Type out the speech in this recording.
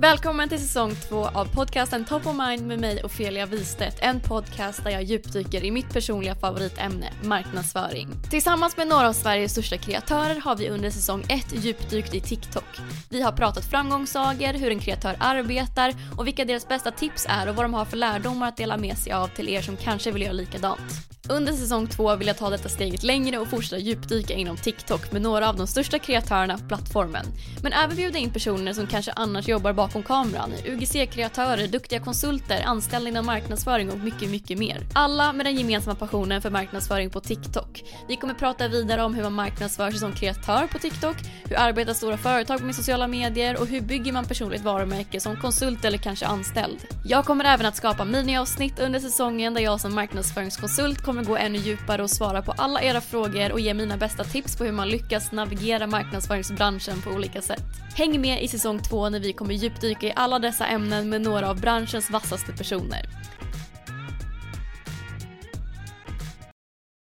Välkommen till säsong två av podcasten Top of Mind med mig Ofelia Wistedt. En podcast där jag djupdyker i mitt personliga favoritämne, marknadsföring. Tillsammans med några av Sveriges största kreatörer har vi under säsong ett djupdykt i TikTok. Vi har pratat framgångssagor, hur en kreatör arbetar och vilka deras bästa tips är och vad de har för lärdomar att dela med sig av till er som kanske vill göra likadant. Under säsong två vill jag ta detta steget längre och fortsätta djupdyka inom TikTok med några av de största kreatörerna på plattformen. Men även bjuda in personer som kanske annars jobbar bakom kameran, UGC-kreatörer, duktiga konsulter, anställda inom marknadsföring och mycket, mycket mer. Alla med den gemensamma passionen för marknadsföring på TikTok. Vi kommer prata vidare om hur man marknadsför sig som kreatör på TikTok, hur arbetar stora företag med sociala medier och hur bygger man personligt varumärke som konsult eller kanske anställd. Jag kommer även att skapa miniavsnitt under säsongen där jag som marknadsföringskonsult kommer gå ännu djupare och svara på alla era frågor och ge mina bästa tips på hur man lyckas navigera marknadsföringsbranschen på olika sätt. Häng med i säsong 2 när vi kommer djupdyka i alla dessa ämnen med några av branschens vassaste personer.